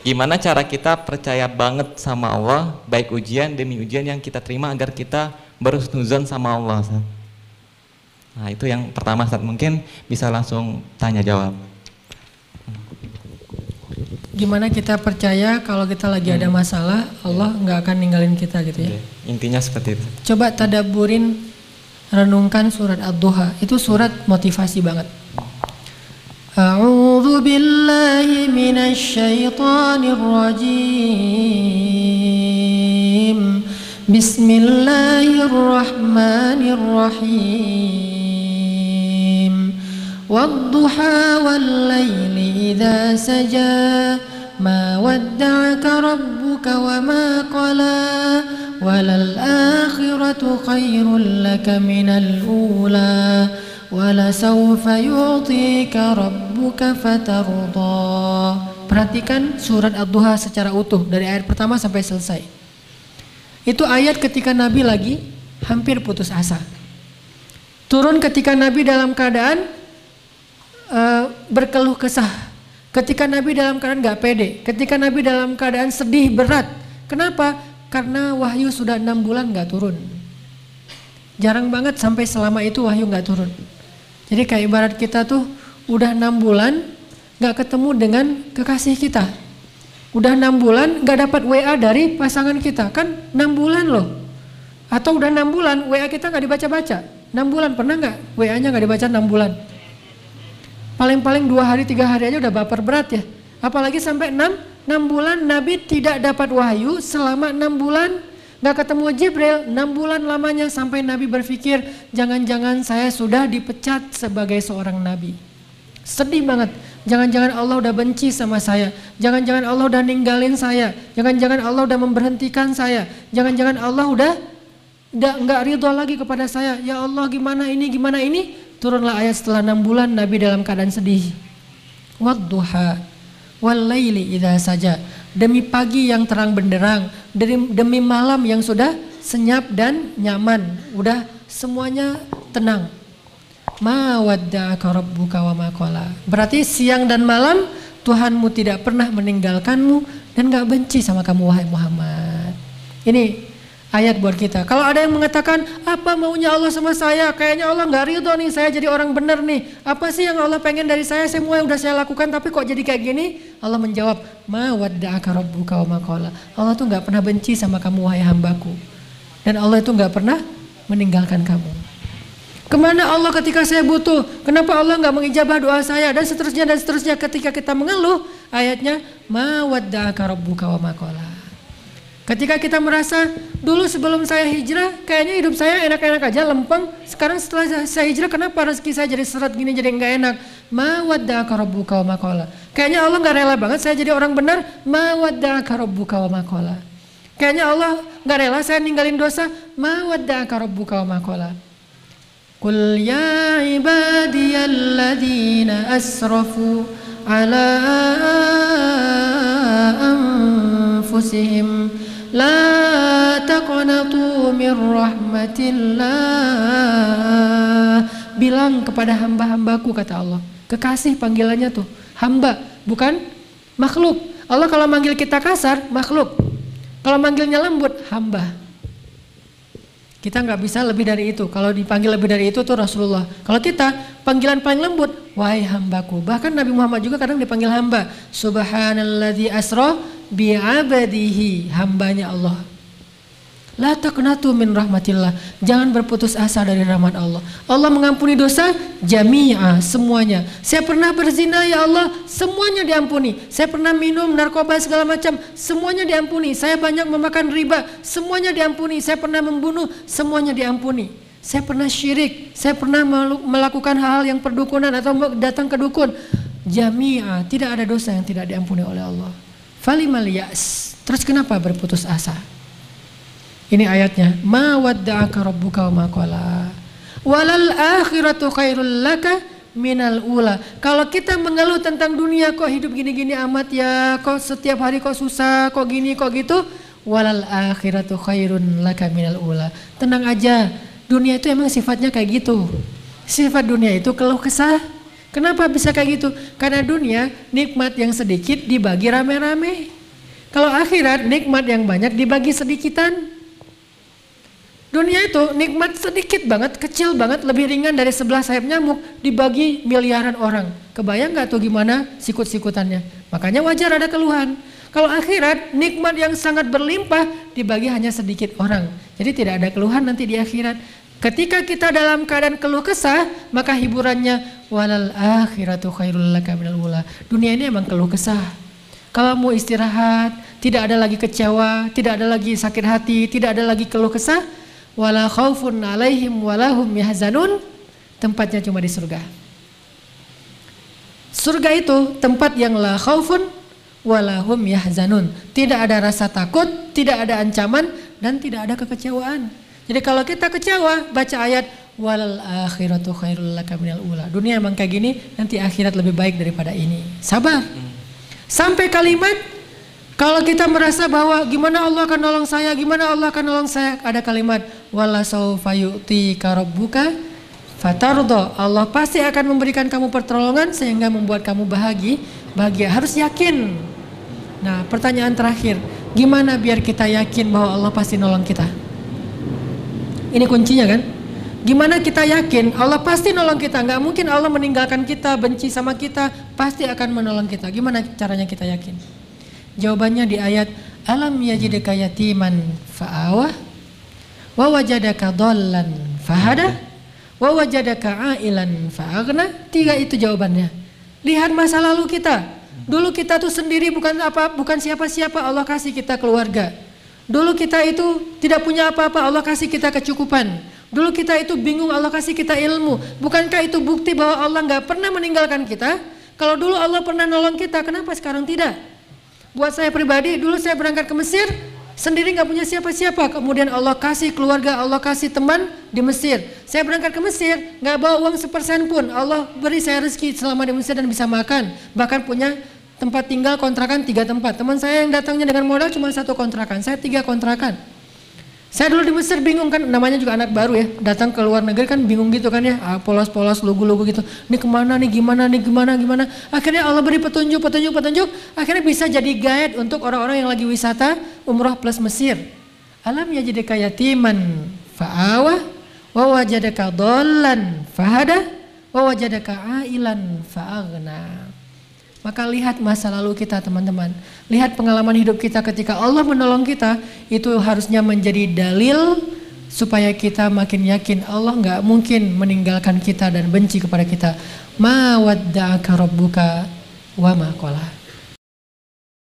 Gimana cara kita percaya banget sama Allah, baik ujian demi ujian yang kita terima agar kita berhusnuzon sama Allah. Ustaz. Nah itu yang pertama Ustaz. Mungkin bisa langsung tanya jawab. Gimana kita percaya kalau kita lagi ada masalah, Allah nggak akan ninggalin kita gitu ya? Oke, Intinya seperti itu. Coba tadaburin, renungkan surat Ad-Duha. Itu surat motivasi banget. بالله من الشيطان الرجيم. بسم الله الرحمن الرحيم. والضحى والليل إذا سجى ما ودعك ربك وما قلى. وللآخرة خير لك من الأولى. ولسوف يعطيك ربك فترضى Perhatikan surat Ad-Duha secara utuh dari ayat pertama sampai selesai. Itu ayat ketika Nabi lagi hampir putus asa. Turun ketika Nabi dalam keadaan uh, berkeluh kesah. Ketika Nabi dalam keadaan gak pede, ketika Nabi dalam keadaan sedih berat. Kenapa? Karena wahyu sudah enam bulan gak turun. Jarang banget sampai selama itu wahyu gak turun. Jadi kayak ibarat kita tuh udah enam bulan gak ketemu dengan kekasih kita. Udah enam bulan gak dapat WA dari pasangan kita, kan enam bulan loh. Atau udah enam bulan WA kita gak dibaca-baca. Enam bulan pernah nggak WA-nya gak dibaca enam bulan? Paling-paling dua hari tiga hari aja udah baper berat ya. Apalagi sampai enam enam bulan Nabi tidak dapat wahyu selama enam bulan nggak ketemu Jibril enam bulan lamanya sampai Nabi berpikir jangan-jangan saya sudah dipecat sebagai seorang Nabi. Sedih banget. Jangan-jangan Allah udah benci sama saya. Jangan-jangan Allah udah ninggalin saya. Jangan-jangan Allah udah memberhentikan saya. Jangan-jangan Allah udah nggak ridho lagi kepada saya. Ya Allah gimana ini gimana ini? Turunlah ayat setelah enam bulan Nabi dalam keadaan sedih. Wadduha wal laili idza saja. Demi pagi yang terang benderang, demi, demi malam yang sudah senyap dan nyaman, udah semuanya tenang. Berarti siang dan malam Tuhanmu tidak pernah meninggalkanmu dan gak benci sama kamu wahai Muhammad. Ini ayat buat kita. Kalau ada yang mengatakan apa maunya Allah sama saya, kayaknya Allah nggak ridho nih saya jadi orang benar nih. Apa sih yang Allah pengen dari saya? Semua yang udah saya lakukan tapi kok jadi kayak gini? Allah menjawab, ma. Allah tuh nggak pernah benci sama kamu wahai hambaku. Dan Allah itu nggak pernah meninggalkan kamu. Ke mana Allah ketika saya butuh? Kenapa Allah nggak mengijabah doa saya? Dan seterusnya dan seterusnya ketika kita mengeluh ayatnya ma wa ma qala. Ketika kita merasa dulu sebelum saya hijrah kayaknya hidup saya enak-enak aja lempeng. Sekarang setelah saya hijrah kenapa rezeki saya jadi seret gini jadi nggak enak? Ma wadda'aka rabbuka wa ma qala. Kayaknya Allah nggak rela banget saya jadi orang benar. Ma wadda'aka rabbuka wa ma qala. Kayaknya Allah nggak rela saya ninggalin dosa. Ma wadda'aka rabbuka wa ma qala. Qul ya ibadiyalladzina asrafu ala anfusihim min rahmatillah Bilang kepada hamba-hambaku kata Allah Kekasih panggilannya tuh Hamba bukan makhluk Allah kalau manggil kita kasar makhluk Kalau manggilnya lembut hamba kita nggak bisa lebih dari itu. Kalau dipanggil lebih dari itu tuh Rasulullah. Kalau kita panggilan paling lembut, wahai hambaku. Bahkan Nabi Muhammad juga kadang dipanggil hamba. Subhanalladzi asra bi'abadihi, hambanya Allah. La taqnatu min rahmatillah. Jangan berputus asa dari rahmat Allah. Allah mengampuni dosa jami'a, semuanya. Saya pernah berzina ya Allah, semuanya diampuni. Saya pernah minum narkoba segala macam, semuanya diampuni. Saya banyak memakan riba, semuanya diampuni. Saya pernah membunuh, semuanya diampuni. Saya pernah syirik, saya pernah melakukan hal yang perdukunan atau datang ke dukun. Jami'a, tidak ada dosa yang tidak diampuni oleh Allah. Falimal yas. Terus kenapa berputus asa? Ini ayatnya. Ma wadda'aka rabbuka wa ma qala. Walal akhiratu khairul laka minal ula. Kalau kita mengeluh tentang dunia kok hidup gini-gini amat ya, kok setiap hari kok susah, kok gini, kok gitu. Walal akhiratu khairun laka minal ula. Tenang aja, dunia itu emang sifatnya kayak gitu. Sifat dunia itu keluh kesah. Kenapa bisa kayak gitu? Karena dunia nikmat yang sedikit dibagi rame-rame. Kalau akhirat nikmat yang banyak dibagi sedikitan. Dunia itu nikmat sedikit banget, kecil banget, lebih ringan dari sebelah sayap nyamuk dibagi miliaran orang. Kebayang nggak tuh gimana sikut-sikutannya? Makanya wajar ada keluhan. Kalau akhirat nikmat yang sangat berlimpah dibagi hanya sedikit orang. Jadi tidak ada keluhan nanti di akhirat. Ketika kita dalam keadaan keluh kesah, maka hiburannya walal akhiratu khairul laka minal ula. Dunia ini emang keluh kesah. Kalau mau istirahat, tidak ada lagi kecewa, tidak ada lagi sakit hati, tidak ada lagi keluh kesah, wala khaufun alaihim walahum yahzanun, tempatnya cuma di surga. Surga itu tempat yang la khaufun walahum yahzanun. Tidak ada rasa takut, tidak ada ancaman dan tidak ada kekecewaan. Jadi kalau kita kecewa, baca ayat walal akhiratu khairul laka minal ula. Dunia emang kayak gini, nanti akhirat lebih baik daripada ini. Sabar. Sampai kalimat kalau kita merasa bahwa gimana Allah akan nolong saya, gimana Allah akan nolong saya, ada kalimat wala saufa yu'ti karabbuka fatardo. Allah pasti akan memberikan kamu pertolongan sehingga membuat kamu bahagia. Bahagia harus yakin Nah pertanyaan terakhir, gimana biar kita yakin bahwa Allah pasti nolong kita? Ini kuncinya kan? Gimana kita yakin Allah pasti nolong kita? Gak mungkin Allah meninggalkan kita, benci sama kita, pasti akan menolong kita. Gimana caranya kita yakin? Jawabannya di ayat Alam yajidaka yatiman fa'awah wa wajadaka dhallan fahada wa wajadaka ailan fa'agna. Tiga itu jawabannya. Lihat masa lalu kita, Dulu kita tuh sendiri bukan apa bukan siapa-siapa Allah kasih kita keluarga. Dulu kita itu tidak punya apa-apa Allah kasih kita kecukupan. Dulu kita itu bingung Allah kasih kita ilmu. Bukankah itu bukti bahwa Allah nggak pernah meninggalkan kita? Kalau dulu Allah pernah nolong kita, kenapa sekarang tidak? Buat saya pribadi, dulu saya berangkat ke Mesir, sendiri nggak punya siapa-siapa. Kemudian Allah kasih keluarga, Allah kasih teman di Mesir. Saya berangkat ke Mesir, nggak bawa uang sepersen pun. Allah beri saya rezeki selama di Mesir dan bisa makan. Bahkan punya tempat tinggal kontrakan tiga tempat. Teman saya yang datangnya dengan modal cuma satu kontrakan, saya tiga kontrakan. Saya dulu di Mesir bingung kan, namanya juga anak baru ya, datang ke luar negeri kan bingung gitu kan ya, ah, polos-polos, lugu-lugu gitu. Ini ke mana nih, gimana nih, gimana, gimana. Akhirnya Allah beri petunjuk, petunjuk, petunjuk. Akhirnya bisa jadi guide untuk orang-orang yang lagi wisata umroh plus Mesir. Alam ya jadi kayatiman fa'awah, wa wajadaka dollan fahada, wa wajadaka ailan fa'agna. Maka lihat masa lalu kita teman-teman. Lihat pengalaman hidup kita ketika Allah menolong kita. Itu harusnya menjadi dalil supaya kita makin yakin Allah nggak mungkin meninggalkan kita dan benci kepada kita. Ma wadda'aka rabbuka wa.